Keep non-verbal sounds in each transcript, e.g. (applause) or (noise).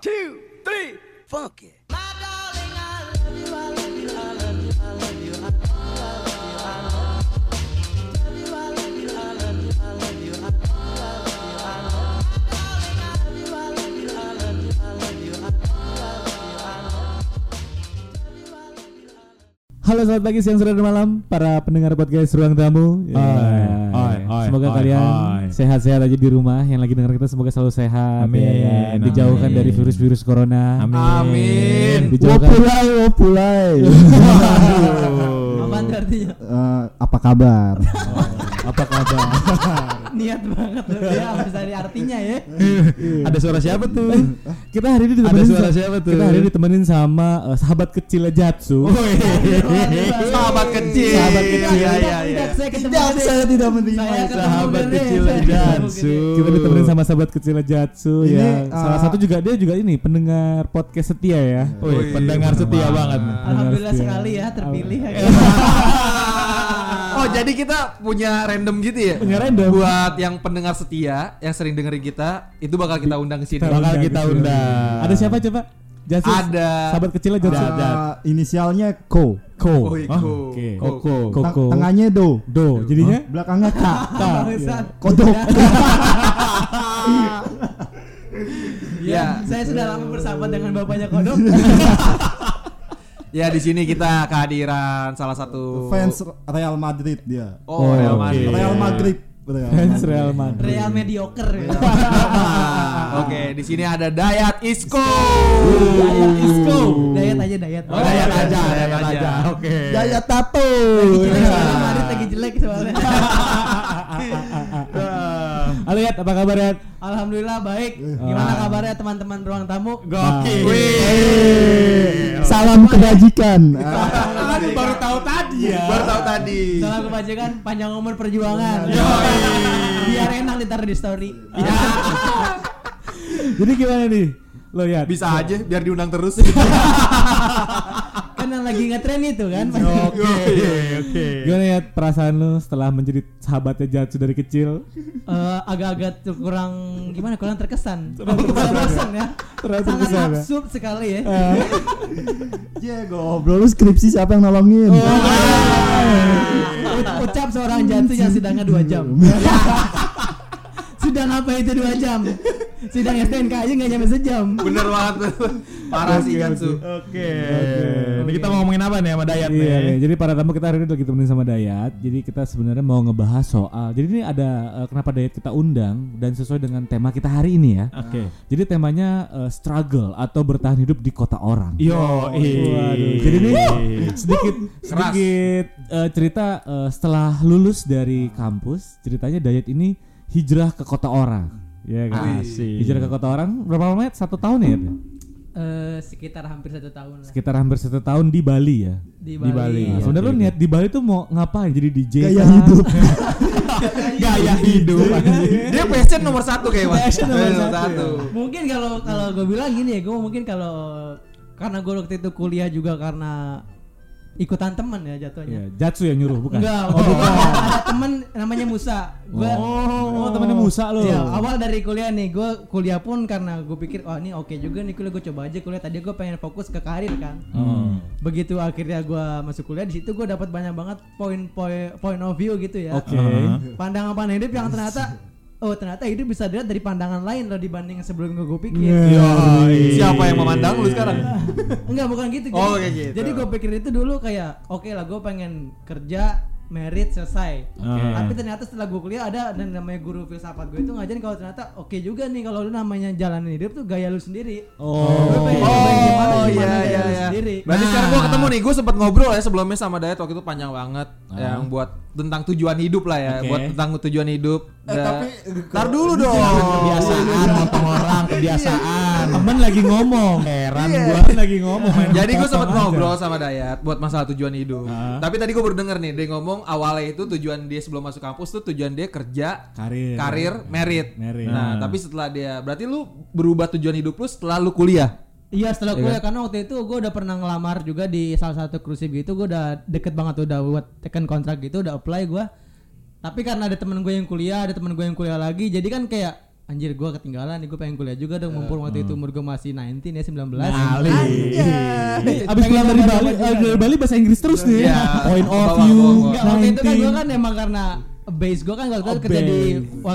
two, three, funky. Halo selamat pagi, siang, sore, dan malam para pendengar podcast Ruang Tamu. Ya. Oi, oi, oi, semoga oi, kalian oi. Sehat-sehat aja di rumah. Yang lagi dengar kita semoga selalu sehat. Amin, ya kan? Dijauhkan amin. dari virus-virus corona. Amin. Amin. Dijauhkan. Wopulai, wopulai. (laughs) Apa artinya? Eh, apa kabar? Apa kabar? (laughs) Niat banget loh (laughs) ya harus dari artinya ya. Ada suara siapa tuh? kita hari ini Ada ditemenin suara sa- siapa tuh? Kita hari ini ditemenin sama eh, sahabat kecil Jatsu. Sahabat kecil. Sahabat kecil. Iya iya, iya iya. Saya ketemu Tidak, Dede. saya tidak menerima. Saya itu. ketemu Sahabat kecil Jatsu. Kita ditemenin sama sahabat kecil Jatsu Ini, ya. eh, Salah satu juga dia juga ini pendengar podcast setia ya. Wih, pendengar setia banget. Alhamdulillah sekali ya terpilih. (laughs) Oh jadi kita punya random gitu ya? Punya random. Buat yang pendengar setia yang sering dengerin kita itu bakal kita undang ke sini. Kita Bakal undang kita undang. Ada siapa coba? Jatsu. Ada. Sahabat kecilnya Jatsu. Eh, inisialnya Ko. Ko. Koi, Hah? ko. Oke. Koko. Teng- Koko. Tengahnya Do. Do. Jadinya Belakangnya K. Bangsat. Kodok. Ya, Saya sudah lama bersahabat dengan bapaknya Kodok. (laughs) ya di sini kita kehadiran salah satu Fans Real Madrid dia. Oh, Real oke. Madrid. Real Madrid. Real fans Madrid. Real Madrid. Real mediocre. ya. (laughs) Oke, di sini ada Dayat Isco. Dayat Isco. Dayat aja Dayat. Oh, Dayat aja, Dayat Dayat aja. aja. Oke. Jaya Tato. Jelek soalnya Madrid lagi jelek soalnya. (laughs) Yat, apa kabar Yat? Alhamdulillah baik. Gimana kabarnya teman-teman ruang tamu? Gokil. Wih. Salam kebajikan. (laughs) Baru tahu tadi ya. Baru tahu tadi. Salam kebajikan panjang umur perjuangan. Biar enak ditaruh di story. (laughs) Jadi gimana nih? Lo Yat? Bisa aja biar diundang terus. (laughs) yang lagi ngetren itu kan. (laughs) Oke. Oke. Gimana Yat perasaan lo setelah menjadi sahabatnya Jatsu dari kecil? Eh, agak-agak tuh kurang gimana kurang terkesan. (laughs) Kurang terkesan ya. Terasa Sangat terkesan ya? absurd sekali ya. Eh, (laughs) Ya goblok lu skripsi siapa yang nolongin? U- Ucap seorang jatuh yang sidangnya dua jam. Sidang apa itu dua jam? Sidang STNK aja nggak nyampe sejam. Bener banget. Parah sih Oke, Jansu. Oke. Ini kita mau ngomongin apa nih sama Dayat Iya nih? jadi para tamu kita hari ini lagi temenin sama Dayat. Jadi kita sebenarnya mau ngebahas soal. Jadi ini ada eh, kenapa Dayat kita undang dan sesuai dengan tema kita hari ini ya. Oke. Jadi temanya eh, struggle atau bertahan hidup di kota orang. Yo, Waduh, jadi ini sedikit sedikit eh, cerita eh, setelah lulus dari kampus, ceritanya Dayat ini hijrah ke kota orang. Ya kan? Asik. Hijrah ke kota orang berapa lama ya? Satu tahun ya? Eh, sekitar hampir satu tahun lah. Sekitar hampir satu tahun di Bali ya. Di Di Bali. Bali. Nah, sebenarnya lu niat di Bali tuh mau ngapain? Jadi DJ Gaya kah? hidup. Gaya hidup. (laughs) Dia passion nomor satu kayak mas. Passion nomor Passion satu. Mungkin kalau kalau gue bilang gini ya, gue mungkin kalau karena gue waktu itu kuliah juga karena ikutan temen ya jatuhnya. Iya, Jatsu yang nyuruh bukan? Enggak, Oh, bukan. Ada temen namanya Musa. Gua Oh, temennya Musa lo. Iya, awal dari kuliah nih, gue kuliah pun karena gue pikir, oh ini oke juga nih kuliah gue coba aja kuliah. Tadi gue pengen fokus ke karir kan. Hmm. Begitu akhirnya gue masuk kuliah di situ gue dapat banyak banget poin-poin point of view gitu ya. Oke. Pandangan-pandangan hidup yang ternyata oh ternyata hidup bisa dilihat dari pandangan lain loh dibanding sebelum gue pikir. Iya. Siapa yang memandang lu sekarang? (laughs) Enggak bukan gitu. Oh, gitu. Jadi gue pikir itu dulu kayak oke lah gue pengen kerja merit selesai. Oke. Tapi ternyata setelah gue kuliah ada dan namanya guru filsafat gue itu ngajarin kalau ternyata oke juga nih kalau lu namanya jalanin hidup tuh gaya lu sendiri. Oh. Gue pengen Oh, gimana, iya, iya, lu iya. sendiri. Berarti Nah. sekarang gua ketemu nih, gua sempat ngobrol ya sebelumnya sama Dayat waktu itu panjang banget yang buat tentang tujuan hidup lah ya, Oke. buat tentang tujuan hidup. Eh, Da- tapi Ntar dulu dong. Kebiasaan motong orang, kebiasaan. Temen lagi ngomong. Heran Iya. Gua lagi ngomong. Jadi gue sempat ngobrol sama Dayat buat masalah tujuan hidup. Ah. Tapi tadi gue baru denger nih, dia ngomong awalnya itu tujuan dia sebelum masuk kampus tuh tujuan dia kerja, Karir. karir, merit. Merit. Nah, tapi setelah dia, berarti lu berubah tujuan hidup lu setelah lu kuliah. Iya setelah Iya kuliah karena waktu itu gue udah pernah ngelamar juga di salah satu cruise gitu gue udah deket banget udah buat tekan kontrak gitu udah apply gue tapi karena ada temen gue yang kuliah ada temen gue yang kuliah lagi jadi kan kayak anjir gue ketinggalan nih gue pengen kuliah juga dong mumpung waktu itu umur gue masih 19 ya 19 Ali. Abis pulang dari Bali, eh, dari Bali bahasa Inggris terus nih. Iya. Point of view. Enggak, waktu itu kan 19. gue kan emang karena base gue kan waktu itu Oh, kerja di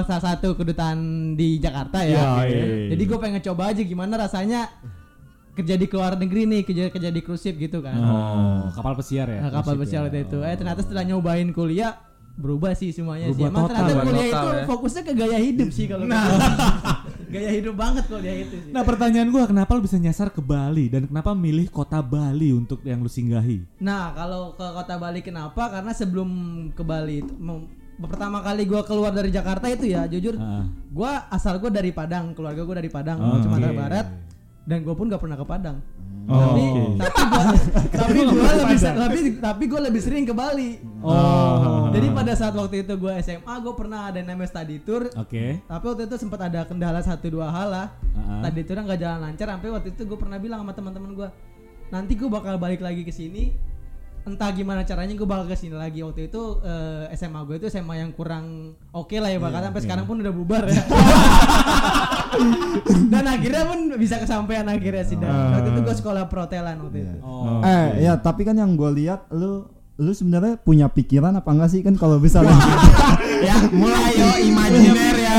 salah satu kedutaan di Jakarta Iya, ya. iya. Jadi gue pengen coba aja gimana rasanya kerja di luar negeri nih, kerja kerja di cruise ship gitu kan. Oh, kapal pesiar ya. Nah, kapal pesiar ya. waktu itu. Eh ternyata setelah nyobain kuliah berubah sih semuanya sih. Berubah Emang total ternyata ya. kuliah Total itu ya. fokusnya ke gaya hidup sih kalau nah. (laughs) gaya hidup banget kuliah itu sih. Nah pertanyaan gua kenapa lu bisa nyasar ke Bali dan kenapa milih kota Bali untuk yang lu singgahi? Nah, kalau ke kota Bali kenapa? Karena sebelum ke Bali itu pertama kali gua keluar dari Jakarta itu ya, jujur Ah. gua asal gua dari Padang, keluarga gua dari Padang, Oh, Sumatera oke. Barat. Dan gua pun gak pernah ke Padang. Oh. Tapi Oke. (laughs) tapi gua (laughs) tapi gua lebih tapi tapi gua lebih sering ke Bali. Oh. Jadi pada saat waktu itu gua SMA, gua pernah ada namanya study tour. Oke. Tapi waktu itu sempat ada kendala satu dua hal lah. Ah. Tadi itu nggak jalan lancar sampai waktu itu gue pernah bilang sama teman-teman gue, nanti gue bakal balik lagi ke sini. Entah gimana caranya gue bakal ke sini lagi. Waktu itu eh, SMA gue itu SMA yang kurang oke lah ya Iya, bahkan sampai sekarang pun udah bubar ya. (laughs) Dan akhirnya pun bisa kesampaian akhirnya sih. Dan Ah. waktu itu gue sekolah protelan waktu itu. Oh. Eh ya tapi kan yang gue lihat lu lu sebenarnya punya pikiran apa enggak sih kan kalau misalnya (laughs) ya, (laughs) mulai yo imajiner ya.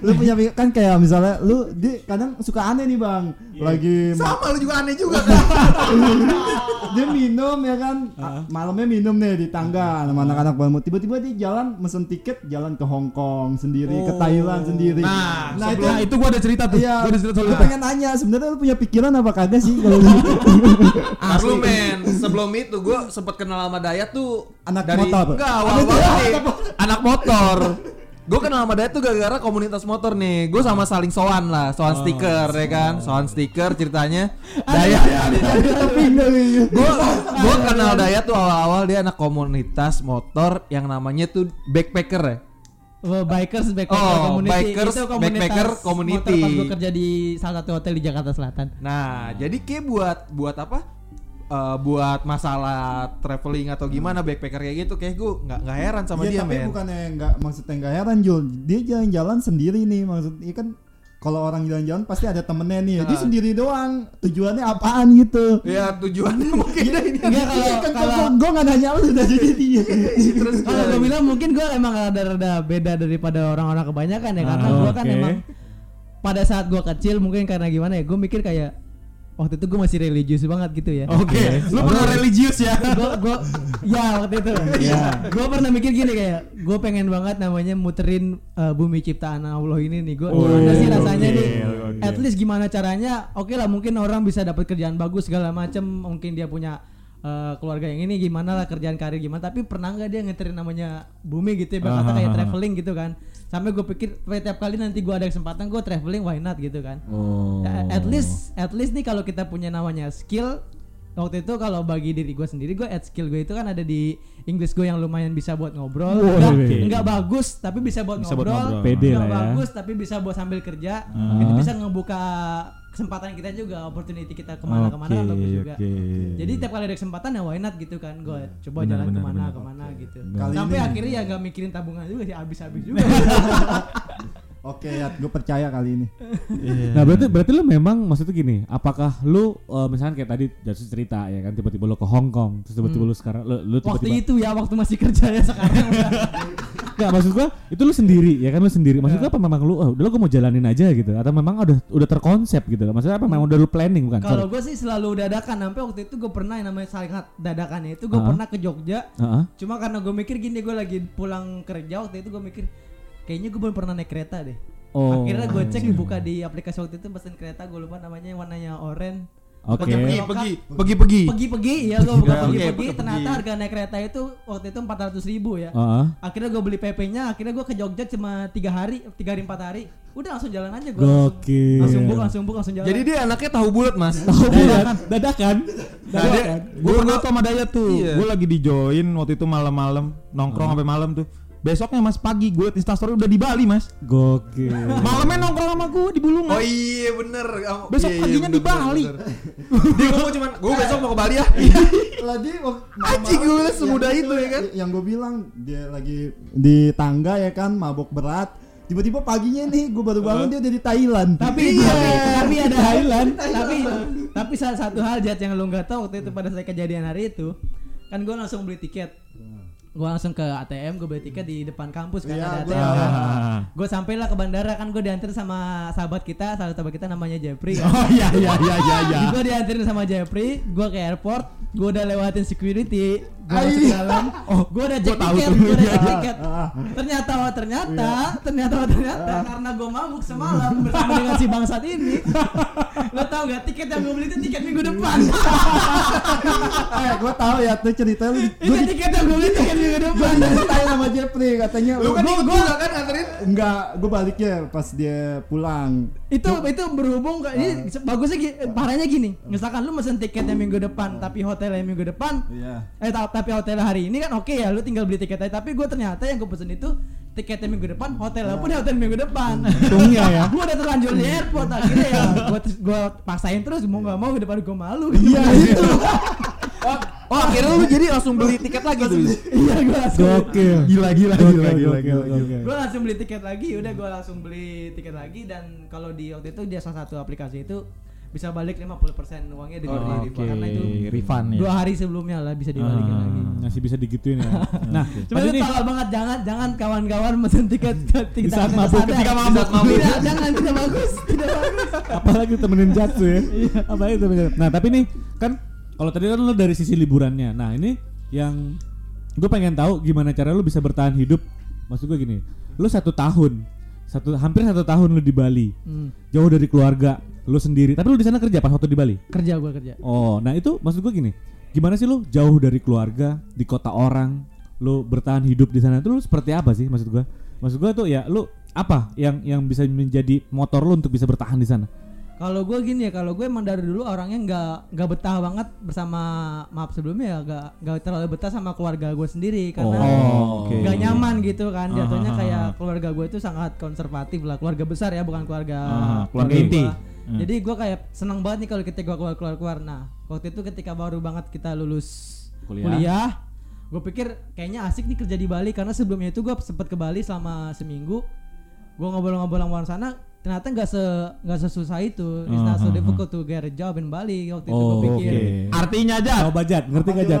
lu punya pikiran kan kayak misalnya lu di kadang suka aneh nih bang lagi ma- Sama lu juga aneh juga (laughs) kan. dia minum ya kan A- malamnya minum nih di tangga sama anak-anak baru tiba-tiba dia jalan mesen tiket jalan ke Hong Kong sendiri ke Thailand sendiri Nah, nah itu itu gua ada cerita tuh. Iya, Gua ada cerita soal gue itu. pengen nanya sebenarnya lu punya pikiran apa kagak sih kalau lu (laughs) Asli men, sebelum itu gue sempat kenal sama Dayat tuh Anak dari motor. enggak awal. Anak motor. Gue kenal sama Dayat tuh gara-gara komunitas motor nih. Gue sama saling soan lah, soan stiker ya kan, soan stiker ceritanya. Dayat. Gue gue kenal Dayat tuh awal-awal dia anak komunitas motor yang namanya tuh backpacker ya. Oh, bikers backpacker Oh, community bikers, itu komunitas backpacker motor community. pas gue kerja di salah satu hotel di Jakarta Selatan. Nah, jadi kayak buat buat apa? Eh, buat masalah traveling atau gimana backpacker kayak gitu kayak gue nggak nggak heran sama Iya, dia tapi men. bukannya nggak maksudnya nggak heran Jul. Dia jalan-jalan sendiri nih maksudnya kan kalau orang jalan-jalan pasti ada temennya nih. Dia Ah. sendiri doang. Tujuannya apaan gitu? Ya tujuannya (laughs) mungkin dah ini. Enggak kalau Iya, kan kalau gue nggak nanya lu udah jadi (laughs) dia. Terus Kalau gue bilang mungkin gue emang rada-rada beda daripada orang-orang kebanyakan ya karena Ah, gue kan emang pada saat gue kecil mungkin karena gimana ya gue mikir kayak waktu itu gue masih religius banget gitu ya. Oke, lu pernah religius ya? (laughs) gue gue ya waktu itu. Iya. gue pernah mikir gini kayak gue pengen banget namanya muterin uh, bumi ciptaan Allah ini nih. Gue Oh, gimana sih rasanya nih? oke. at least gimana caranya oke lah mungkin orang bisa dapat kerjaan bagus segala macem. Mungkin dia punya uh, keluarga yang ini gimana lah kerjaan karir gimana. Tapi pernah nggak dia ngeterin namanya bumi gitu ya? Berkata kayak traveling gitu kan sampai gue pikir tiap kali nanti gue ada kesempatan gue traveling why not gitu kan Oh. At least at least nih kalau kita punya namanya skill waktu itu kalau bagi diri gue sendiri gue at skill gue itu kan ada di English gue yang lumayan bisa buat ngobrol Wah, enggak, oke. enggak bagus tapi bisa buat Bisa buat ngobrol, ngobrol. Pede enggak lah ya. bagus tapi bisa buat sambil kerja Ah. itu bisa ngebuka kesempatan kita juga opportunity kita ke mana-kemana kan Oke, bagus juga oke. jadi tiap kali ada kesempatan ya why not gitu kan gue coba Benar, jalan benar, ke mana benar. ke mana gitu Kali sampai ini- akhirnya ya gak mikirin tabungan juga sih habis-habis juga (laughs) oke ya gue percaya kali ini Nah berarti berarti lu memang maksudnya gini, apakah lu eh, misalkan kayak tadi Jasus cerita ya kan tiba-tiba lu ke Hong Kong, terus tiba-tiba lu sekarang lu, lu waktu tiba-tiba itu ya waktu masih kerja ya sekarang. (laughs) Enggak maksud gua itu lu sendiri ya kan lu sendiri. Maksud gua apa memang lu oh, udah lu gua mau jalanin aja gitu atau memang udah udah terkonsep gitu. Maksudnya apa memang udah lu planning bukan? Kalau gue sih selalu dadakan sampai waktu itu gue pernah yang namanya sangat dadakannya itu gue Ah. pernah ke Jogja Heeh. cuma karena gue mikir gini gue lagi pulang kerja waktu itu gue mikir kayaknya gue belum pernah naik kereta deh Oh. akhirnya gue cek buka di aplikasi waktu itu pesen kereta gue lupa namanya warnanya oranye Oke. pergi Lokal. pergi pergi pergi. pergi-pergi ya gue buka Ya, oke, pergi-pergi pergi. ternyata harga naik kereta itu waktu itu 400 ribu ya Heeh. akhirnya gue beli PP-nya akhirnya gue ke Jogja cuma tiga hari tiga hari empat hari udah langsung jalan aja gue langsung, Gokil. langsung book langsung book langsung jalan Jadi dia anaknya tahu bulat mas. Tahu bulat, dadakan. Nah, dia, gue pernah sama Dayat tuh. Iya. Gue lagi di join waktu itu malam-malam nongkrong sampai malam tuh. Besoknya mas pagi gue liat instastory udah di Bali mas. Gokil. Malamnya nongkrong sama gue di Bulungan. Oh iya bener. Besok iya, iya, paginya bener, di Bali. bener, bener. Dia ngomong cuman, gue besok mau ke Bali ya. (laughs) lagi wak- Anjing, malam- gue semudah yang itu ya kan? yang gue bilang dia lagi di tangga ya kan mabok berat Tiba-tiba paginya nih gue baru bangun dia udah di Thailand. tapi tapi, tapi ada Thailand tapi tapi salah satu hal Jat yang lu nggak tahu waktu itu pada saat kejadian hari itu kan gue langsung beli tiket gue langsung ke ATM gue beli tiket di depan kampus kan Iya, ada gua ATM kan. gue sampailah ke bandara kan gue diantar sama sahabat kita salah sahabat kita namanya Jeffrey kan Oh iya iya iya iya iya. gue diantarin sama Jeffrey gue ke airport gue udah lewatin security gue masuk ke dalam. Oh gue udah cek tahu. tiket gue udah cek Iya. tiket ternyata oh ternyata ternyata oh ternyata. Karena gue mabuk semalam bersama dengan si bangsat ini. (laughs) Lo tau gak tiket yang gue beli itu tiket minggu depan? (laughs) Eh gue tahu ya tuh cerita lu. itu Gue tiket yang gue beli tiket minggu depan. ditanya sama Jeffrey katanya. Lu kan juga kan nganterin? Enggak, gue baliknya pas dia pulang. itu itu berhubung ini bagusnya parahnya gini. Misalkan lu mesen tiketnya minggu depan tapi hotelnya minggu depan Iya. eh ta- tapi hotel hari ini kan oke ya lu tinggal beli tiket aja tapi gue ternyata yang gue pesen itu tiketnya minggu depan hotelnya pun di hotel minggu depan Untungnya ya. (laughs) gue udah terlanjur di airport akhirnya ya gue gue paksain terus mau nggak mau ke depan gue malu Iya (laughs) itu. Oh, oh akhirnya lu jadi langsung beli tiket lagi tuh. iya gue langsung Gokil. Gila gila gila gila gila. gila. gue langsung beli tiket lagi udah gue langsung beli tiket lagi dan kalau di waktu itu dia salah satu aplikasi itu bisa balik 50% uangnya dari Oh, dari- oke. karena itu refund ya. dua hari sebelumnya lah bisa dibalikin lagi Ah, masih bisa digituin ya. (laughs) Nah, Cuma tadi itu tolol banget jangan jangan kawan-kawan mesen tiket (laughs) ke Di saat tidak mabuk, ketika mabuk. Tidak, jangan tidak bagus, tidak bagus. (laughs) apalagi temenin jatuh ya. apalagi temenin jatuh. Nah, tapi nih kan kalau tadi kan lu dari sisi liburannya. Nah, ini yang gue pengen tahu gimana cara lu bisa bertahan hidup. Maksud gue gini, lu satu tahun, satu hampir satu tahun lu di Bali, Hmm, jauh dari keluarga, lu sendiri. Tapi lu di sana kerja pas waktu di Bali. kerja gua kerja. Oh, nah itu maksud gue gini, gimana sih lu jauh dari keluarga di kota orang, lu bertahan hidup di sana itu lu seperti apa sih maksud gue? Maksud gue tuh ya lu apa yang yang bisa menjadi motor lu untuk bisa bertahan di sana? Kalau gue gini ya, kalau gue emang dari dulu orangnya nggak nggak betah banget bersama maaf sebelumnya ya nggak nggak terlalu betah sama keluarga gue sendiri karena Oh, nggak nyaman gitu kan jatuhnya Ah, ah, kayak ah. keluarga gue itu sangat konservatif lah keluarga besar ya bukan keluarga Ah, keluarga inti. Hmm. jadi gue kayak senang banget nih kalau kita gua keluar keluar keluar nah waktu itu ketika baru banget kita lulus Kuliah. kuliah, gue pikir kayaknya asik nih kerja di Bali karena sebelumnya itu gue sempet ke Bali selama seminggu gue ngobrol-ngobrol sama orang sana ternyata nggak se nggak sesusah itu it's not so ah, ah. difficult to get a job in Bali waktu itu gue Oh, pikir. Artinya aja. Coba Jat, ngerti gak Jat?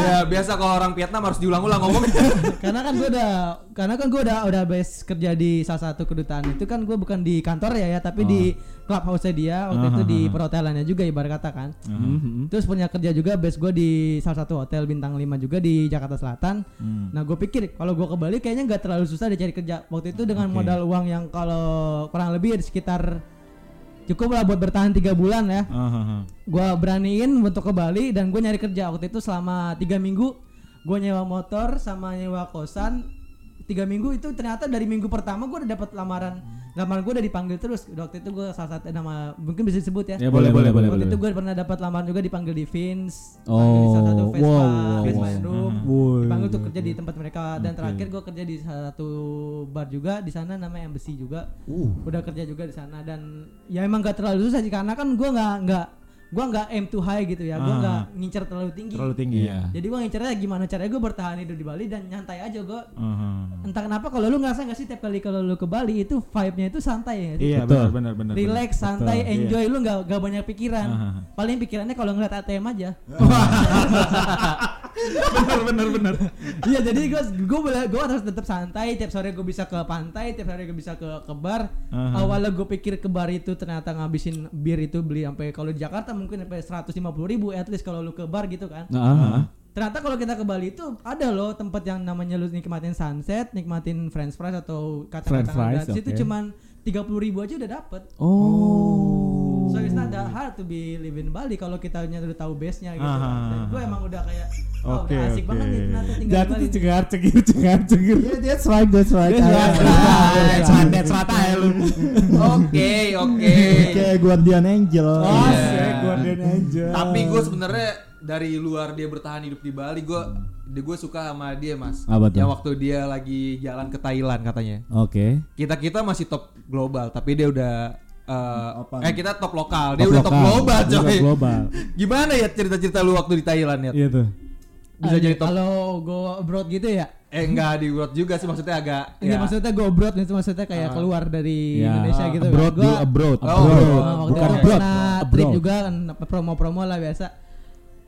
Ya biasa kalau orang Vietnam harus diulang-ulang ngomong. (laughs) karena kan gue udah karena kan gue udah udah base kerja di salah satu kedutaan itu kan gue bukan di kantor ya ya tapi di clubhouse dia waktu itu di perhotelannya juga ibarat kata kan Mhm. terus punya kerja juga base gue di salah satu hotel bintang 5 juga di Jakarta Selatan nah gue pikir kalau gue ke Bali kayaknya nggak terlalu susah deh cari kerja waktu itu dengan modal uang yang kalau kurang lebih sekitar cukup lah buat bertahan tiga bulan ya. Gue beraniin untuk ke Bali dan gue nyari kerja. Waktu itu selama tiga minggu gue nyewa motor sama nyewa kosan. Tiga minggu itu ternyata dari minggu pertama gue udah dapat lamaran lamaran gue udah dipanggil terus. Waktu itu gue salah satu nama mungkin bisa disebut ya. Ya boleh boleh boleh. waktu boleh. itu gue pernah dapat lamaran juga dipanggil di Vince. Oh, dipanggil di salah satu Vespa wow, wow, Vince wow. Room Woi. dipanggil untuk kerja di tempat mereka. Dan terakhir gue kerja di salah satu bar juga. Di sana namanya Embassy juga. Udah kerja juga di sana. Dan ya emang gak terlalu susah sih karena kan gue nggak nggak gue nggak aim too high gitu ya gue Ah. nggak ngincer terlalu tinggi Terlalu tinggi Iya. ya. jadi gue ngincernya gimana caranya gue bertahan hidup di Bali dan nyantai aja gue Mhm. entah kenapa kalau lu ngerasa gak sih tiap kali kalau lu ke Bali itu vibe-nya itu santai ya? Iya Betul. benar benar benar. relax santai Betul, enjoy lu nggak nggak banyak pikiran Ah. paling pikirannya kalau ngeliat ATM aja (laughs) Benar benar benar. iya jadi gue gue boleh gue harus tetap santai tiap sore gue bisa ke pantai tiap sore gue bisa ke ke bar Aha. awalnya gue pikir ke bar itu ternyata ngabisin bir itu beli sampai kalau di Jakarta mungkin sampai seratus lima puluh ribu at least kalau lu ke bar gitu kan ah. ternyata kalau kita ke Bali itu ada loh tempat yang namanya lu nikmatin sunset nikmatin french fries atau kacang-kacangan itu oke. cuman tiga puluh ribu aja udah dapet Oh. Not that hard to be live in Bali kalau kita udah tahu base nya gitu. Ah, Dan gue emang udah kayak oh, Oke, udah asik oke. banget nih ternyata tinggal di Jatuh Bali. tuh cengar cengir cengar cengir. Yeah, that's right, that's right. That's right. that's right. That's rata lu. Oke oke. Kayak Guardian Angel. Oh, saya Guardian Angel. Tapi gue sebenarnya dari luar dia bertahan hidup di Bali gue dia gue suka sama dia mas. Apa tuh? Yang waktu dia lagi jalan ke Thailand katanya. Oke. Kita kita masih top global tapi dia udah eh, Apa? eh kita top lokal dia Top udah top global coy. global. Gimana ya cerita-cerita lu waktu di Thailand ya? Iya tuh. bisa jadi top Kalau go abroad gitu ya. eh enggak di world juga sih maksudnya agak Iya ya. maksudnya go abroad itu maksudnya kayak keluar dari Ya. Indonesia gitu. abroad Gua- abroad Oh, Oh, abroad. waktu Bukan itu abroad, pernah abroad. trip juga kan promo-promo lah biasa.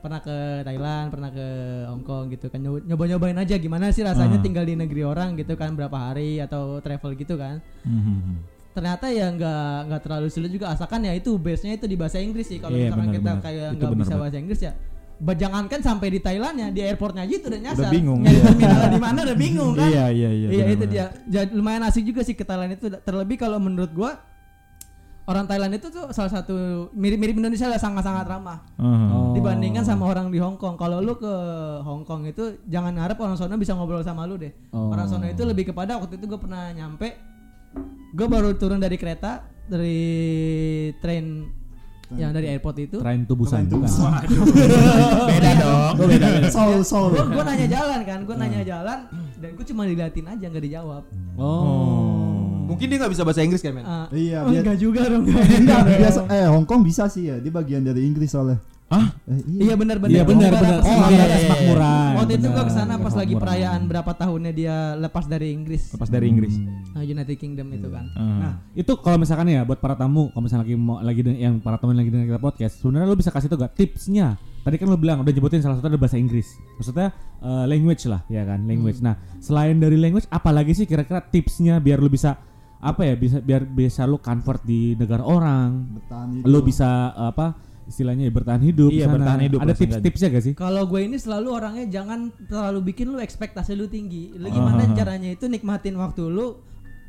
Pernah ke Thailand, pernah ke Hong Kong gitu kan Nyob- nyoba-nyobain aja gimana sih rasanya Ah. tinggal di negeri orang gitu kan berapa hari atau travel gitu kan. Mhm. Ternyata ya nggak nggak terlalu sulit juga asalkan ya itu base-nya itu di bahasa Inggris sih. Kalau Iya, misalkan benar, kita benar. kayak nggak bisa bahasa Inggris ya jangankan sampai di Thailandnya di airportnya aja itu udah nyasar. bingung, Nyari iya. terminal di mana udah bingung kan. Iya iya iya. Iya itu dia. Jadi lumayan asik juga sih ke Thailand itu. Terlebih kalau menurut gua orang Thailand itu tuh salah satu mirip-mirip Indonesia lah sangat-sangat ramah Mhm. Oh. dibandingkan sama orang di Hong Kong. Kalau lu ke Hong Kong itu jangan harap orang sana bisa ngobrol sama lu deh. Oh. Orang sana itu lebih kepada waktu itu gue pernah nyampe gue baru turun dari kereta dari train yang dari airport itu. Train bukan. tubusan. (laughs) beda dong. Oh, beda beda. Soul soul. Gue gue nanya jalan kan, gue nanya jalan dan gue cuma diliatin aja nggak dijawab. Oh. mungkin dia nggak bisa bahasa Inggris kan men Ah, Iya, oh, enggak juga dong. (laughs) Enggak, (laughs) biasa eh Hong Kong bisa sih ya. Dia bagian dari Inggris soalnya. Hah? Eh, Iya benar benar. Iya benar Negara benar. pas Oh, lagi- iya, semakmuran. Waktu itu benar. gua ke sana pas lagi perayaan berapa tahunnya dia lepas dari Inggris. Lepas dari Inggris. Nah, United Kingdom itu kan. Mhm. Nah, itu kalau misalkan ya buat para tamu, kalau misalnya lagi mau lagi yang para tamu yang lagi dengar kita podcast, sebenarnya lo bisa kasih tuh gak tipsnya? Tadi kan lo bilang udah nyebutin salah satu ada bahasa Inggris. Maksudnya eh, language lah, ya kan, language. Nah, selain dari language apalagi sih kira-kira tipsnya biar lo bisa apa ya bisa biar bisa lo convert di negara orang, lo bisa apa istilahnya ya, bertahan hidup Iya, sana. bertahan hidup Ada tips-tipsnya gak sih? Kalau gue ini selalu orangnya jangan terlalu bikin lu ekspektasi lu tinggi. Lu gimana Ah. caranya itu nikmatin waktu lu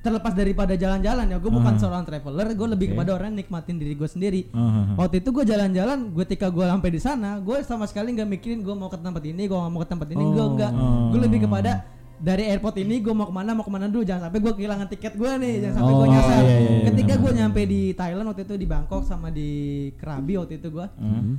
terlepas daripada jalan-jalan ya. Gue bukan seorang traveler, gue lebih Oke. kepada orang yang nikmatin diri gue sendiri. Mhm. Waktu itu gue jalan-jalan, gue ketika gue sampai di sana, gue sama sekali nggak mikirin gue mau ke tempat ini, gue mau ke tempat ini, gue enggak. Gue lebih kepada dari airport ini gue mau ke mana mau ke mana dulu jangan sampai gue kehilangan tiket gue nih jangan sampai gue Oh, nyasar iya, iya, iya, ketika benar. gue nyampe di Thailand waktu itu di Bangkok sama di Krabi waktu itu gue Mhm.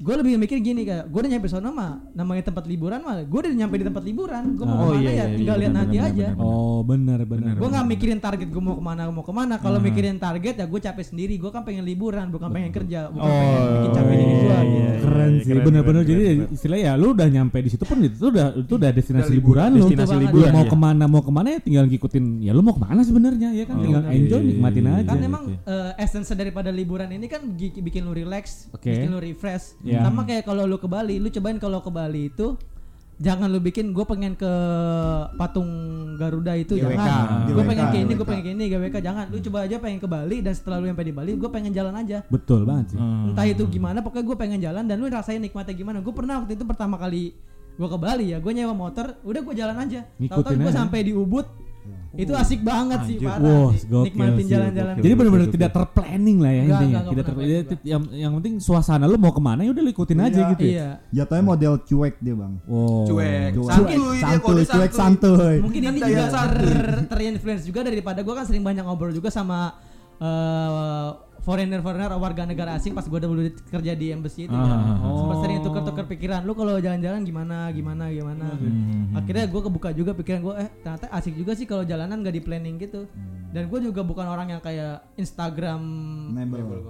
Gue lebih mikir gini kayak gue udah nyampe sana mah namanya tempat liburan mah gue udah nyampe di tempat liburan gue mau Oh, ke mana iya, ya iya, tinggal iya, lihat nanti benar, aja benar. Oh, benar benar. gue nggak mikirin target gue mau ke mana mau ke mana kalau mikirin target ya gue capek sendiri gue kan pengen liburan bukan pengen kerja bukan pengen Oh, bikin capek diri gue iya, gitu iya. keren sih keren, bener-bener keren, jadi keren, keren. istilahnya ya lu udah nyampe di situ pun itu udah itu udah destinasi liburan lu destinasi liburan mau iya. ke mana mau ke mana ya tinggal ngikutin ya lu mau ke mana sebenarnya ya kan Oh, tinggal enjoy nikmatin Iya, aja kan Iya, emang iya. eh, essence daripada liburan ini kan bikin lu relax bikin lu refresh Iya. sama kayak kalau lu ke Bali lu cobain kalau ke Bali itu jangan lu bikin gue pengen ke patung Garuda itu GWK. jangan gue GWK, pengen ke ini gue GWK. pengen ke ini GWK jangan lu coba aja pengen ke Bali dan setelah lu sampai di Bali gue pengen jalan aja betul banget sih Mhm. entah itu gimana pokoknya gue pengen jalan dan lu rasain nikmatnya gimana gue pernah waktu itu pertama kali gue ke Bali ya gue nyewa motor udah gue jalan aja tahu-tahu gue sampai di Ubud itu asik banget sih Anjir. parah Wah, sih. gokil nikmatin sih, jalan-jalan jadi benar-benar Oke, tidak terplanning lah ya Enggak, intinya. enggak, enggak tidak pernah ter- planning ya, yang yang penting suasana lu mau ke mana ya udah lu ikutin aja Iya. gitu ya. iya. Jatuhnya model cuek dia, Bang. wow. Cuek. Cuek. santuy santuy, cuek. santuy. mungkin ini juga terinfluence juga daripada gue kan sering banyak ngobrol juga sama eh, foreigner foreigner warga negara asing pas gue dulu kerja di embassy itu ya. Ah, Sempat sering tuker-tuker pikiran lu kalau jalan-jalan gimana gimana gimana Mhm. akhirnya gue kebuka juga pikiran gue eh ternyata asik juga sih kalau jalanan gak di planning gitu dan gue juga bukan orang yang kayak Instagram.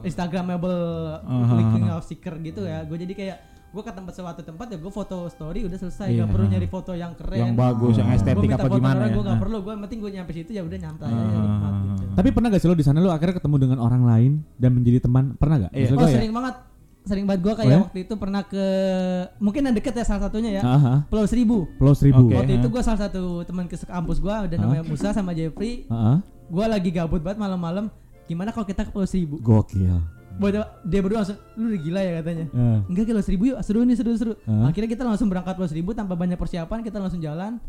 Instagramable clicking of seeker gitu ya gue jadi kayak gue ke tempat suatu tempat ya gue foto story udah selesai Iya. gak perlu nyari foto yang keren Yang bagus, yang estetik apa gimana orang, ya. gue gak Ah. perlu gue penting gue nyampe situ ya udah nyantai aja Ah. Tapi pernah gak sih lo di sana lo akhirnya ketemu dengan orang lain dan menjadi teman? Pernah gak Iya. Oh ya? sering banget. Sering banget. Gue kayak Oh ya? waktu itu pernah ke mungkin yang deket ya salah satunya ya. Aha. Pulau Seribu. Pulau Seribu. Oke. waktu itu gue salah satu teman ke kampus gue dan namanya Musa sama Jeffrey. Gue lagi gabut banget malam-malam. Gimana kalau kita ke Pulau Seribu? Gokil. Buat dia berdua langsung lu udah gila ya katanya. Eh. enggak kilo seribu yuk. Seru nih seru seru. Hah? akhirnya kita langsung berangkat pulau seribu tanpa banyak persiapan kita langsung jalan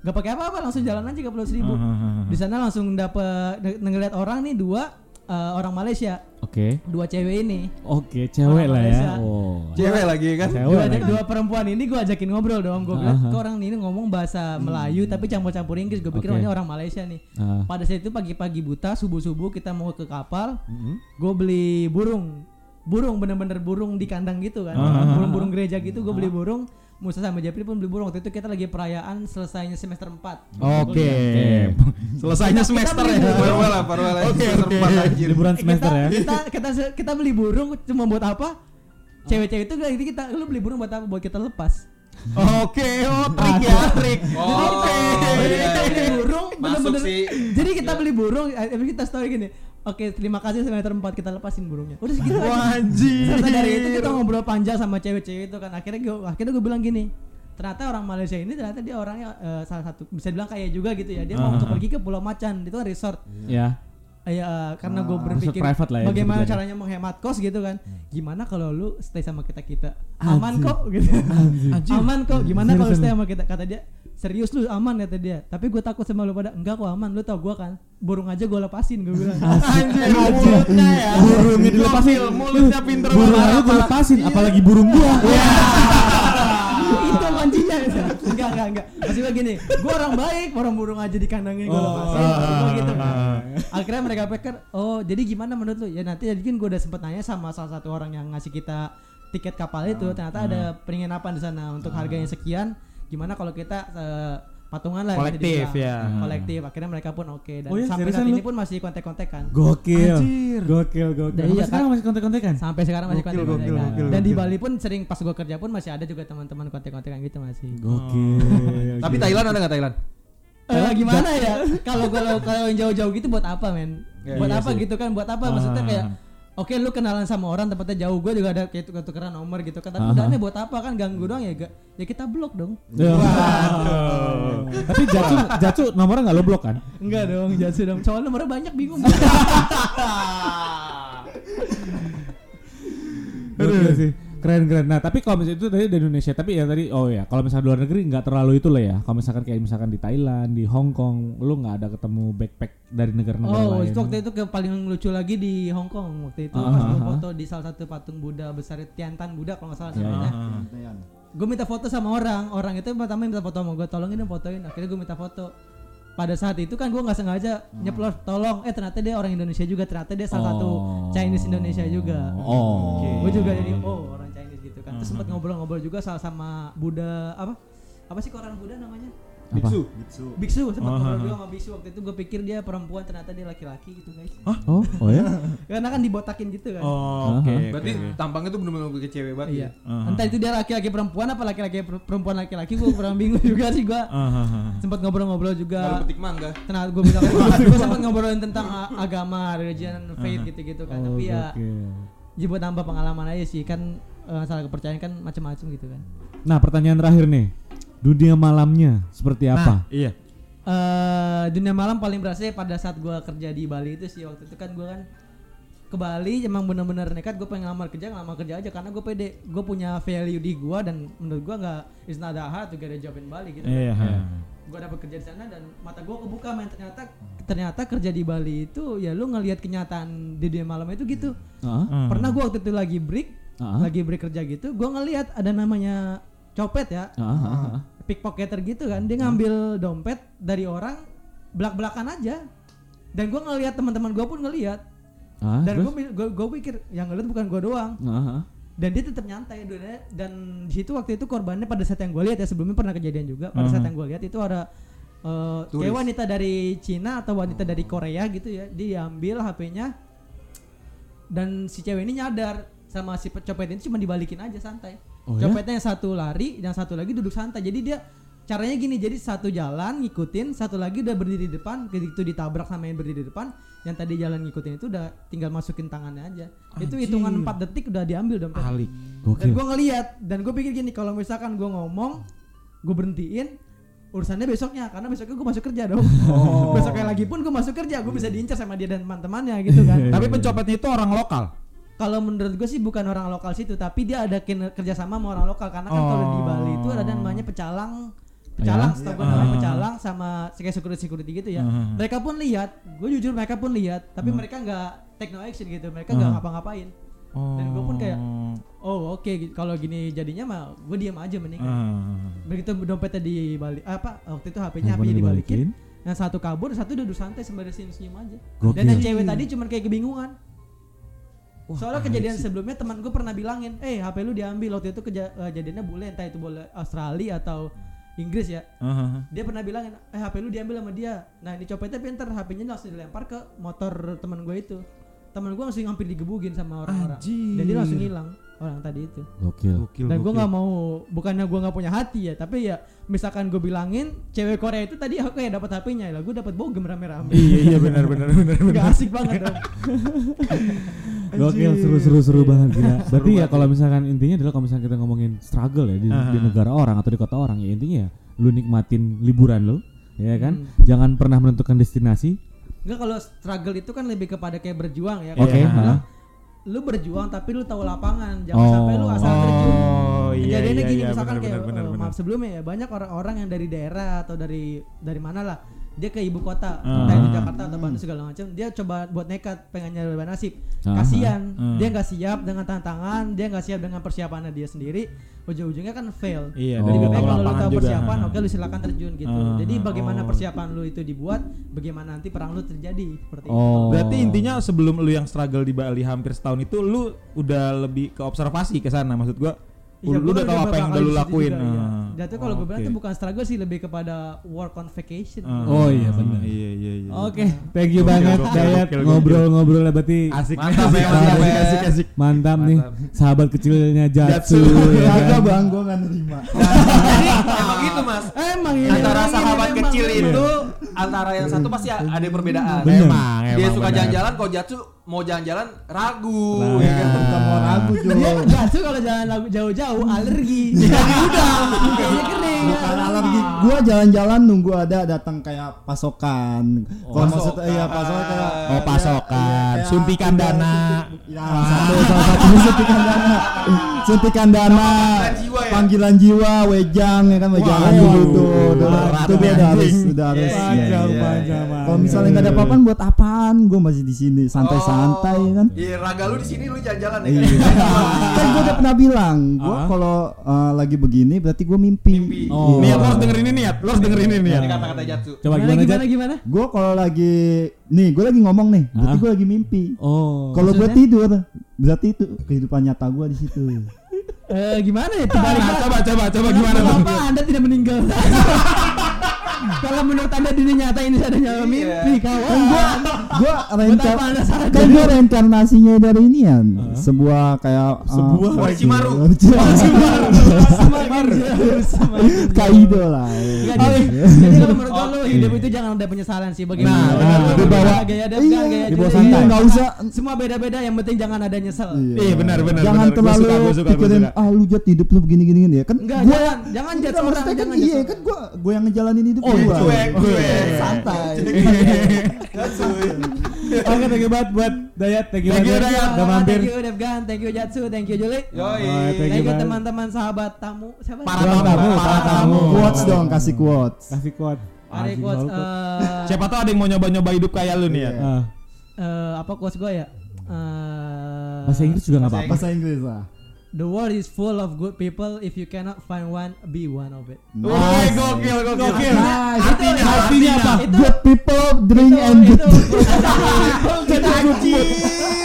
Gak pakai apa-apa langsung jalan aja ke pulau seribu. Ah, di sana langsung dapet ng- ngeliat orang nih dua eh, orang Malaysia. Oke. Dua cewek ini. Oke cewek Orang lah ya. Oh. Cewek lagi kan? Cewek dua, lagi. dua perempuan ini gue ajakin ngobrol dong. Gue bilang kok orang ini ngomong bahasa Melayu tapi campur-campur Inggris? Gue pikir Oke. oh, ini orang Malaysia nih. Ah. pada saat itu pagi-pagi buta subuh-subuh kita mau ke kapal Mhm. gue beli burung. Burung bener-bener burung di kandang gitu kan. Ah. burung-burung gereja gitu gue beli burung Musa sama Jepri pun beli burung waktu itu kita lagi perayaan selesainya semester 4 Oke. (laughs) Selesainya semester ya. farewell lah farewell lah Oke, semester oke. empat anjir liburan semester kita, ya kita, kita kita beli burung cuma buat apa cewek-cewek itu gak kita lu beli burung buat apa buat kita lepas Oke, oh trik ya, trik. Oh, Jadi iya, kita beli iya. burung Masuk bener-bener. sih. Jadi kita beli burung, eh, kita story gini. Oke, terima kasih semester 4 kita lepasin burungnya. Udah segitu aja. Wah, anjir. Dari itu kita ngobrol panjang sama cewek-cewek itu kan. Akhirnya gue akhirnya gue bilang gini. Ternyata orang Malaysia ini ternyata dia orangnya eh, salah satu bisa bilang kaya juga gitu ya. Dia mau Ah. untuk pergi ke Pulau Macan, itu kan resort. Ya. Ya, karena gue Ah, berpikir lah ya, bagaimana caranya menghemat kos gitu kan. Gimana kalau lu stay sama kita kita aman kok gitu. Aman kok. Gimana kalau stay sama kita kata dia serius lu aman kata dia. Tapi gue takut sama lu pada enggak kok aman. Lu tau gue kan? Burung aja gue lepasin gue bilang. Anjir, mulutnya ya. Burungnya dilepasin. Mulutnya pinter Burung banget. aja gue lepasin, apalagi burung gua. itu kuncinya enggak enggak enggak. Maksud gue gini gue orang baik orang burung aja dikandangin gue lepasin. maksud gua gitu kan akhirnya mereka pikir oh jadi gimana menurut lu? Ya nanti jadi kan gue udah sempet nanya sama salah satu orang yang ngasih kita tiket kapal itu. Ternyata ada penginapan di sana untuk harganya sekian gimana kalau kita eh, patungan lah bisa Kolektif, ya. kolektif akhirnya mereka pun oke dan Oh iya, sampai saat lu? ini pun masih kontak-kontakan Gokil. Anjir. Gokil, gokil. Dan Sampai iya, sekarang kan? masih kontak-kontakan. sampai sekarang masih Gokil, kontak-kontakan gokil, gokil, dan di. Bali pun sering pas gue kerja pun masih ada juga teman-teman kontak-kontakan gitu masih Gokil. Tapi Thailand ada nggak Thailand? Eh, gimana ya? Kalau kalau kalau yang jauh-jauh gitu buat apa, men? Ya, buat iya apa sih. gitu kan? Buat apa? Maksudnya Ah. kayak Oke lu kenalan sama orang tempatnya jauh. Gue juga ada kayak tuker tukeran nomor gitu. Kan tapi udahnya buat apa? Kan ganggu doang ya gak. Ya kita blok dong. Ya. (laughs) Tapi Jacu, Jacu nomornya nggak lo blok kan? enggak dong jatuh dong. Soalnya nomornya banyak bingung. (laughs) Gokil sih. Keren keren. Nah tapi kalau misalnya itu tadi dari Indonesia, tapi ya tadi oh ya kalau misalnya luar negeri nggak terlalu itu lah ya. Kalau misalkan kayak misalkan di Thailand, di Hong Kong, lu nggak ada ketemu backpack dari negara-negara Oh, lain. itu waktu itu ke paling lucu lagi di Hong Kong waktu itu Ah, pas ah, gue ah. foto di salah satu patung Buddha besar Tiantan Buddha kalau nggak salah Ya, namanya. Gantian. Gue minta foto sama orang, orang itu pertama minta foto sama gue, tolongin dong fotoin. Akhirnya gue minta foto. Pada saat itu kan gue nggak sengaja nyeplos tolong, eh ternyata dia orang Indonesia juga, ternyata dia salah satu Oh. Chinese Indonesia juga. Oh. Gue juga jadi oh Terus sempat ngobrol-ngobrol juga sama sama Buddha apa? Apa sih kok orang Buddha namanya? Apa? Biksu. Biksu sempat Oh, ngobrol juga sama Biksu waktu itu gue pikir dia perempuan ternyata dia laki-laki gitu guys. Oh, oh ya? (laughs) Karena kan dibotakin gitu kan. Oh, oke. Berarti oke. tampangnya tuh bener-bener kayak cewek banget. Iya. ya? Ah. Entah itu dia laki-laki perempuan apa laki-laki per- perempuan laki-laki gue kurang bingung juga sih gue. Ah. Sempat ngobrol-ngobrol Kalau juga. petik mangga. Tenang, gue bilang gue (laughs) sempat ngobrolin tentang agama, religion, faith gitu-gitu kan. Oh, Tapi ya, gokil. ya buat nambah pengalaman aja sih kan masalah kepercayaan kan macam-macam gitu kan. Nah pertanyaan terakhir nih, dunia malamnya seperti apa? Iya. eh dunia malam paling berasa ya pada saat gua kerja di Bali itu sih waktu itu kan gua kan ke Bali emang bener-bener nekat gue pengen ngelamar kerja ngelamar kerja aja karena gue pede gue punya value di gua dan menurut gua nggak is not that hard to get a job in Bali gitu Iya. gue dapet kerja di sana dan mata gue kebuka men ternyata ternyata kerja di Bali itu ya lu ngelihat kenyataan di dunia malam itu gitu Heeh. Hmm. pernah gue waktu itu lagi break Ah. lagi break kerja gitu gue ngelihat ada namanya copet ya heeh. pickpocketer gitu kan dia ngambil dompet dari orang belak belakan aja dan gue ngelihat teman-teman gue pun ngelihat Ah, dan gue gue pikir yang ngeliat bukan gue doang heeh. dan dia tetap nyantai dunia dan di situ waktu itu korbannya pada saat yang gue lihat ya sebelumnya pernah kejadian juga pada saat Mhm. yang gue lihat itu ada Turis. kayak wanita dari Cina atau wanita dari Korea gitu ya dia ambil HP-nya dan si cewek ini nyadar sama si copet ini cuma dibalikin aja santai. Oh ya? copetnya yang satu lari yang satu lagi duduk santai. Jadi dia caranya gini jadi satu jalan ngikutin satu lagi udah berdiri di depan begitu ditabrak sama yang berdiri di depan yang tadi jalan ngikutin itu udah tinggal masukin tangannya aja. Itu hitungan 4 detik udah diambil dompet Alik. dan gue ngeliat dan gue pikir gini kalau misalkan gue ngomong gue berhentiin urusannya besoknya karena besoknya gue masuk kerja dong (laughs) besoknya lagi pun gue masuk kerja gue bisa diincar sama dia dan teman-temannya gitu kan. (laughs) Tapi pencopetnya itu orang lokal. Kalau menurut gue sih bukan orang lokal situ tapi dia ada kerjasama sama orang lokal karena kan kalau di Oh. Bali itu ada namanya pecalang pecalang Ya? setahu gue Iya. namanya Ah. pecalang sama kayak security security gitu ya Ah. mereka pun lihat gue jujur mereka pun lihat tapi mereka nggak take no action gitu mereka nggak Ah. ngapa-ngapain Dan gua pun kayak, oh oke gi- kalau gini jadinya mah gue diam aja mending Ah. begitu dompetnya dibalik apa waktu itu HP-nya HP-nya dibalikin dibalikin. yang satu kabur satu duduk santai sembari senyum-senyum aja Gokil. dan yang cewek tadi cuman kayak kebingungan soalnya kejadian sebelumnya teman gue pernah bilangin eh HP lu diambil. Waktu itu keja- eh, kejadiannya bule entah itu boleh Australia atau Inggris ya. Ah. dia pernah bilangin eh HP lu diambil sama dia. Nah ini copetnya pinter HP-nya langsung dilempar ke motor teman gue itu. Temen gue langsung hampir digebugin sama orang-orang. Dan dia langsung hilang orang tadi itu. Gokil. Gokil, dan gue nggak mau bukannya gue nggak punya hati ya tapi ya misalkan gue bilangin cewek Korea itu tadi aku kayak dapat HP-nya lah gue dapat bogem rame-rame. Iya iya benar benar benar benar. Gak asik banget dong (laughs) Gokil seru seru banget gila. (laughs) Berarti ya kalau misalkan intinya adalah kalau misalkan kita ngomongin struggle ya di, Aha. di negara orang atau di kota orang ya intinya ya lu nikmatin liburan lu ya kan. Hmm. Jangan pernah menentukan destinasi. Enggak kalau struggle itu kan lebih kepada kayak berjuang ya Oke, Iya. ha. lu berjuang tapi lu tahu lapangan jangan Oh. sampai lu asal terjun Oh iya Kejadiannya iya gini iya misalkan benar kayak eh, benar. maaf sebelumnya ya banyak orang-orang yang dari daerah atau dari dari mana lah dia ke ibu kota Ah. entah itu Jakarta atau Bandung segala macam dia coba buat nekat pengen nyari nasib Ah. kasihan Ah. dia nggak siap dengan tantangan dia nggak siap dengan persiapannya dia sendiri ujung-ujungnya kan fail Iya, Oh. jadi baik tahu kalau lu tahu persiapan oke lu silakan terjun gitu Ah. jadi bagaimana Oh. persiapan lu itu dibuat bagaimana nanti perang lu terjadi seperti itu Oh. Berarti intinya sebelum lu yang struggle di Bali hampir setahun itu lu udah lebih ke observasi ke sana maksud gua. Iya, lu gua udah tahu apa yang udah lu di lakuin. juga, iya. Jadi kalau gue bilang itu bukan struggle sih lebih kepada work on vacation. Ah. Oh, iya, benar. Iya iya iya. Oke, thank you banget Dayat ngobrol-ngobrolnya berarti Asik Mantap asik, ya, asik, mantap asik, ya. asik, asik. mantap nih sahabat kecilnya Jatsu. Jatsu. ya Kagak kan? bang, gue gak nerima. Jadi (laughs) emang gitu mas. Emang ini Antara emang ini, sahabat kecil itu antara yang satu pasti ada perbedaan. Bener. Emang Dia emang suka jalan-jalan, kalau Jatsu mau jalan-jalan ragu. Nah. ya kan? Bukan mau ragu Dia Jo. Gatsu kalau jalan lagu jauh-jauh alergi. (laughs) Jadi udah kayaknya kering. Bukan alergi. Gua jalan-jalan nunggu ada datang kayak pasokan. Kalau maksud pasokan. iya pasokan kayak Oh, pasokan. kayak- Suntikan kayak- dana. Ya, satu salah suntikan dana. (laughs) Suntikan dana. Panggilan jiwa ya? Panggilan jiwa, wejang ya kan wejangan Wah, dulu tuh. Itu beda harus udah harus. Iya, iya, iya, iya. iya, iya. Kalau misalnya nggak ada apa-apaan buat apaan? Gue masih di sini santai-santai Oh, kan. Iya, raga lu di sini lu jalan-jalan ya Iya. kan. (laughs) kan gue udah pernah bilang, gue Ah. kalau uh, lagi begini berarti gue mimpi. Mimpi. Oh. Niat lo harus dengerin ini niat. Lo harus dengerin ini niat. Ini kata-kata Jatsu. Coba Gimana gimana, gimana? Gue kalau lagi, nih gue lagi ngomong nih, berarti Ah. gue lagi mimpi. Oh. Kalau gue tidur, berarti itu kehidupan nyata gue di situ. Eh gimana ya? Nah, coba coba coba gimana? Kenapa Anda tidak meninggal? (laughs) Kalau menurut Anda dunia nyata ini adanya mimpi kawan. Gue reincar, apa Anda salah kan gue reinkarnasinya dari ini ya, sebuah kayak uh, Sebuah jauh, semakin jauh. Kaido lah. Enggak, ya. (laughs) jadi, kalau menurut gua lu hidup itu jangan ada penyesalan sih bagaimana. Nah, nah, lu dibawa- gaya- gaya Iya, santai. Iya, nggak usah. Semua beda-beda yang penting jangan ada nyesel. Iya benar benar. Jangan. Gua terlalu gua gua pikirin ah lu jat hidup lu begini gini ya kan Enggak, gua jangan jangan Enggak, orang, kan jangan iya kan gua gua yang ngejalanin hidup Oh, gua. cuek, cuek. santai (laughs) Jatsu. Oke, thank you banget buat Dayat, thank you Thank you, banget Dayat. udah mampir. Thank you Devgan, thank you Jatsu, thank you Juli. Yoi. Oh, thank you teman-teman sahabat tamu. Siapa? Para tamu, tamu, para tamu. quotes dong kasih quotes Kasih quote. Ada quotes eh, Siapa tahu ada yang mau nyoba-nyoba hidup kayak lu nih ya. Ah, eh, apa quotes gua ya? Eh, bahasa Inggris juga nggak apa-apa. bahasa Inggris lah The world is full of good people. If you cannot find one, be one of it. Wih, gokil gokil. Gokil. Nice. Artinya Artinya apa? Itu good people drink and (laughs) good (laughs)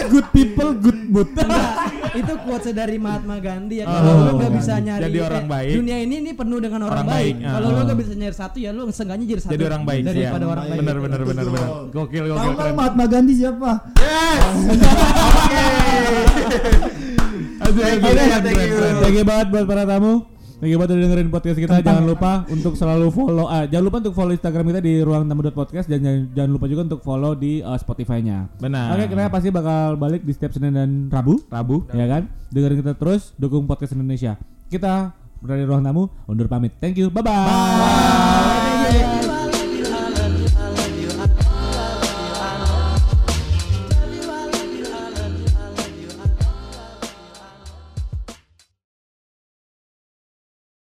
Good people, good mood. Enggak, itu quotes dari Mahatma Gandhi ya. Oh, Kalau lu nggak bisa Gandhi. nyari Jadi orang eh, baik. Dunia ini ini penuh dengan orang, Orang baik. baik, Kalau ah. lu nggak bisa nyari satu ya lu seenggaknya jadi satu. Jadi orang baik, daripada iya. orang baik. Bener bener bener bener. Gokil tahu gokil nggak keren. Mahatma Gandhi siapa Aduh, (laughs) Thank thank you. Thank you banget buat para tamu. Thank you banget udah dengerin podcast kita. Jangan lupa untuk selalu follow. ah, jangan lupa untuk follow Instagram kita di ruang tamu podcast dan jangan, jangan lupa juga untuk follow di uh, Spotify-nya. Benar. Oke, kita pasti bakal balik di setiap Senin dan Rabu, Rabu. ya kan? Dengerin kita terus, dukung podcast Indonesia. Kita dari ruang tamu undur pamit. Thank you. Bye bye. Bye.